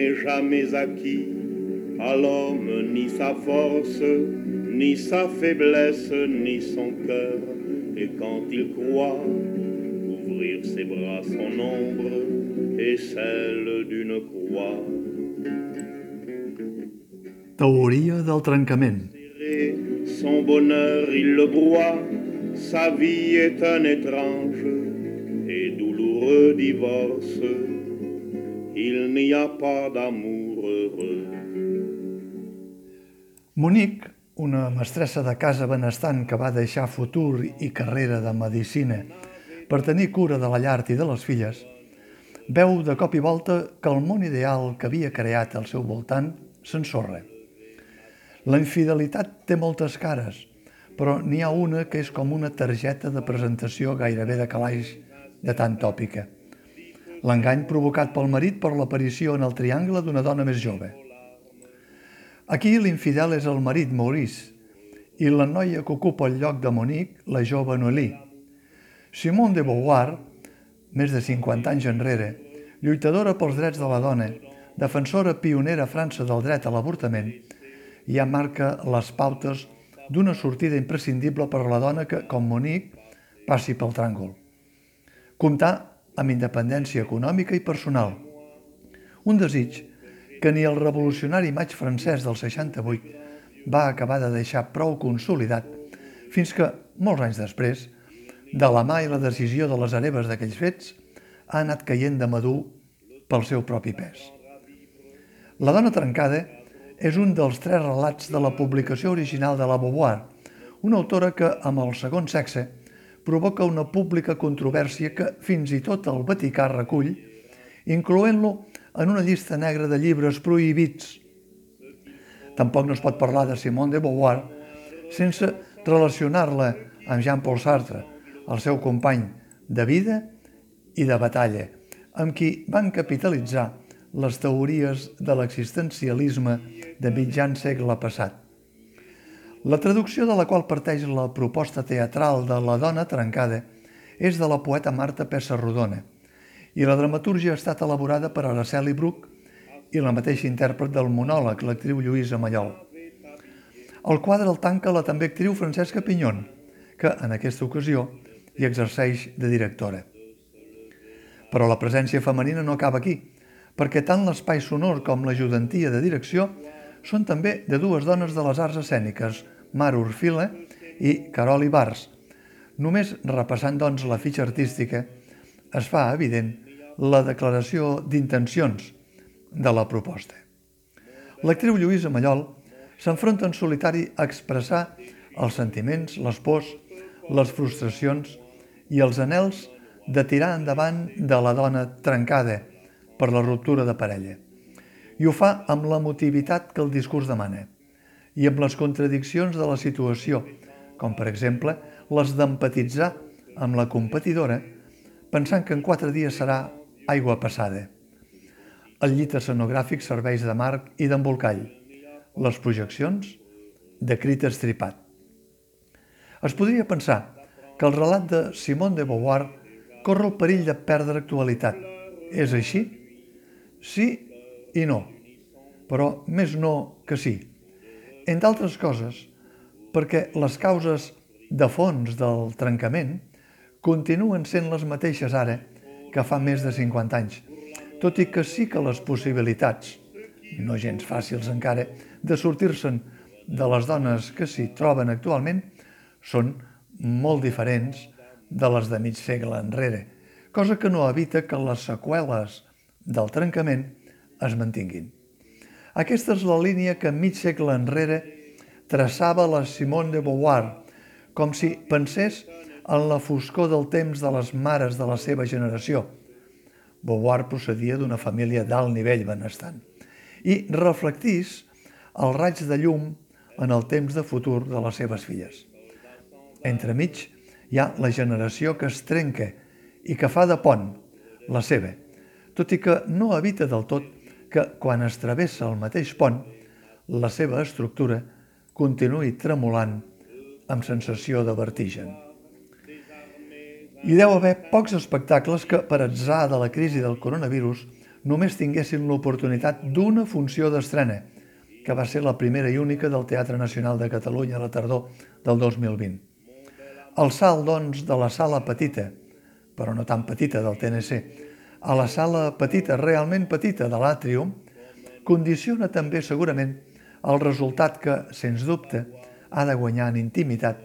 n'est jamais acquis à l'homme ni sa force, ni sa faiblesse, ni son cœur. Et quand il croit ouvrir ses bras, son ombre et celle d'une croix. Teoria del trencament. Son bonheur, il le broie, sa vie est un étrange et douloureux divorce. Il n'y a pas d'amour heureux. Monique, una mestressa de casa benestant que va deixar futur i carrera de medicina per tenir cura de la llar i de les filles, veu de cop i volta que el món ideal que havia creat al seu voltant s'ensorra. La infidelitat té moltes cares, però n'hi ha una que és com una targeta de presentació gairebé de calaix de tan tòpica. L'engany provocat pel marit per l'aparició en el triangle d'una dona més jove. Aquí l'infidel és el marit Maurice i la noia que ocupa el lloc de Monique, la jove Noélie. Simone de Beauvoir, més de 50 anys enrere, lluitadora pels drets de la dona, defensora pionera a França del dret a l'avortament, ja marca les pautes d'una sortida imprescindible per a la dona que, com Monique, passi pel tràngol. Comptar amb independència econòmica i personal. Un desig que ni el revolucionari maig francès del 68 va acabar de deixar prou consolidat fins que, molts anys després, de la mà i la decisió de les hereves d'aquells fets, ha anat caient de madur pel seu propi pes. La dona trencada és un dels tres relats de la publicació original de la Beauvoir, una autora que, amb el segon sexe, provoca una pública controvèrsia que fins i tot el Vaticà recull, incloent-lo en una llista negra de llibres prohibits. Tampoc no es pot parlar de Simone de Beauvoir sense relacionar-la amb Jean-Paul Sartre, el seu company de vida i de batalla, amb qui van capitalitzar les teories de l'existencialisme de mitjan segle passat. La traducció de la qual parteix la proposta teatral de La dona trencada és de la poeta Marta Pessarrodona, i la dramatúrgia ha estat elaborada per Araceli Bruc i la mateixa intèrpret del monòleg, l'actriu Lluïsa Mallol. El quadre el tanca la també actriu Francesca Pinyon, que en aquesta ocasió hi exerceix de directora. Però la presència femenina no acaba aquí, perquè tant l'espai sonor com l'ajudantia de direcció són també de dues dones de les arts escèniques, Mar Urfila i Carol Ibars. Només repassant, doncs, la fitxa artística, es fa evident la declaració d'intencions de la proposta. L'actriu Lluïsa Mallol s'enfronta en solitari a expressar els sentiments, les pors, les frustracions i els anels de tirar endavant de la dona trencada per la ruptura de parella. I ho fa amb la motivitat que el discurs demana i amb les contradiccions de la situació, com per exemple les d'empatitzar amb la competidora pensant que en quatre dies serà aigua passada. El llit escenogràfic serveix de marc i d'embolcall. Les projeccions, de crit estripat. Es podria pensar que el relat de Simone de Beauvoir corre el perill de perdre actualitat. És així? Sí i no, però més no que sí. Entre altres coses, perquè les causes de fons del trencament continuen sent les mateixes ara que fa més de 50 anys, tot i que sí que les possibilitats, no gens fàcils encara, de sortir-se'n de les dones que s'hi troben actualment són molt diferents de les de mig segle enrere, cosa que no evita que les seqüeles del trencament es mantinguin. Aquesta és la línia que mig segle enrere traçava la Simone de Beauvoir, com si pensés en la foscor del temps de les mares de la seva generació. Beauvoir procedia d'una família d'alt nivell benestant i reflectís el raig de llum en el temps de futur de les seves filles. Entremig hi ha la generació que es trenca i que fa de pont, la seva, tot i que no evita del tot que quan es travessa el mateix pont, la seva estructura continuï tremolant amb sensació de vertigen. Hi deu haver pocs espectacles que, per atzar de la crisi del coronavirus, només tinguessin l'oportunitat d'una funció d'estrena, que va ser la primera i única del Teatre Nacional de Catalunya a la tardor del 2020. El salt, doncs, de la sala petita, però no tan petita del TNC, a la sala petita, realment petita de l'Atrium, condiciona també segurament el resultat que, sens dubte, ha de guanyar en intimitat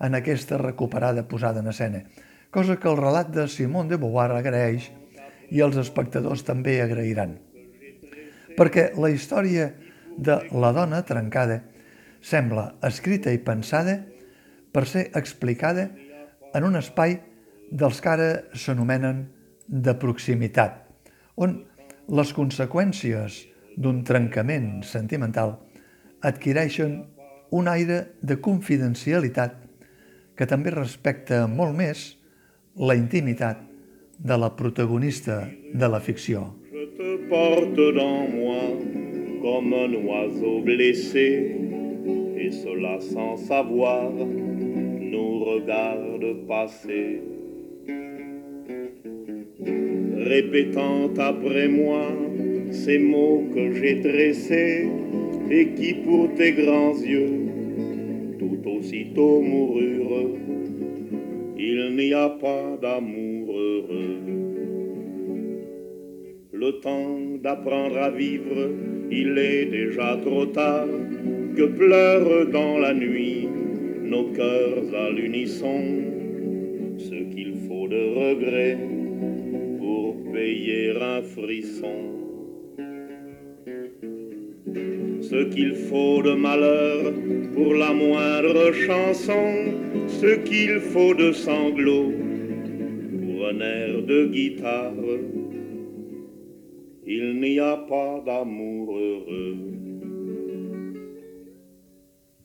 en aquesta recuperada posada en escena, cosa que el relat de Simone de Beauvoir agraeix i els espectadors també agrairan. Perquè la història de la dona trencada sembla escrita i pensada per ser explicada en un espai dels que ara s'anomenen de proximitat, on les conseqüències d'un trencament sentimental adquireixen un aire de confidencialitat que també respecta molt més la intimitat de la protagonista de la ficció. Je te porte dans moi comme un oiseau blessé et cela sans savoir nous regarde passer. Répétant après moi ces mots que j'ai dressés et qui pour tes grands yeux tout aussitôt moururent, il n'y a pas d'amour heureux. Le temps d'apprendre à vivre, il est déjà trop tard, que pleurent dans la nuit nos cœurs à l'unisson, ce qu'il faut de regret un frisson. Ce qu'il faut de malheur pour la moindre chanson, ce qu'il faut de sanglots pour un air de guitare. Il n'y a pas d'amour heureux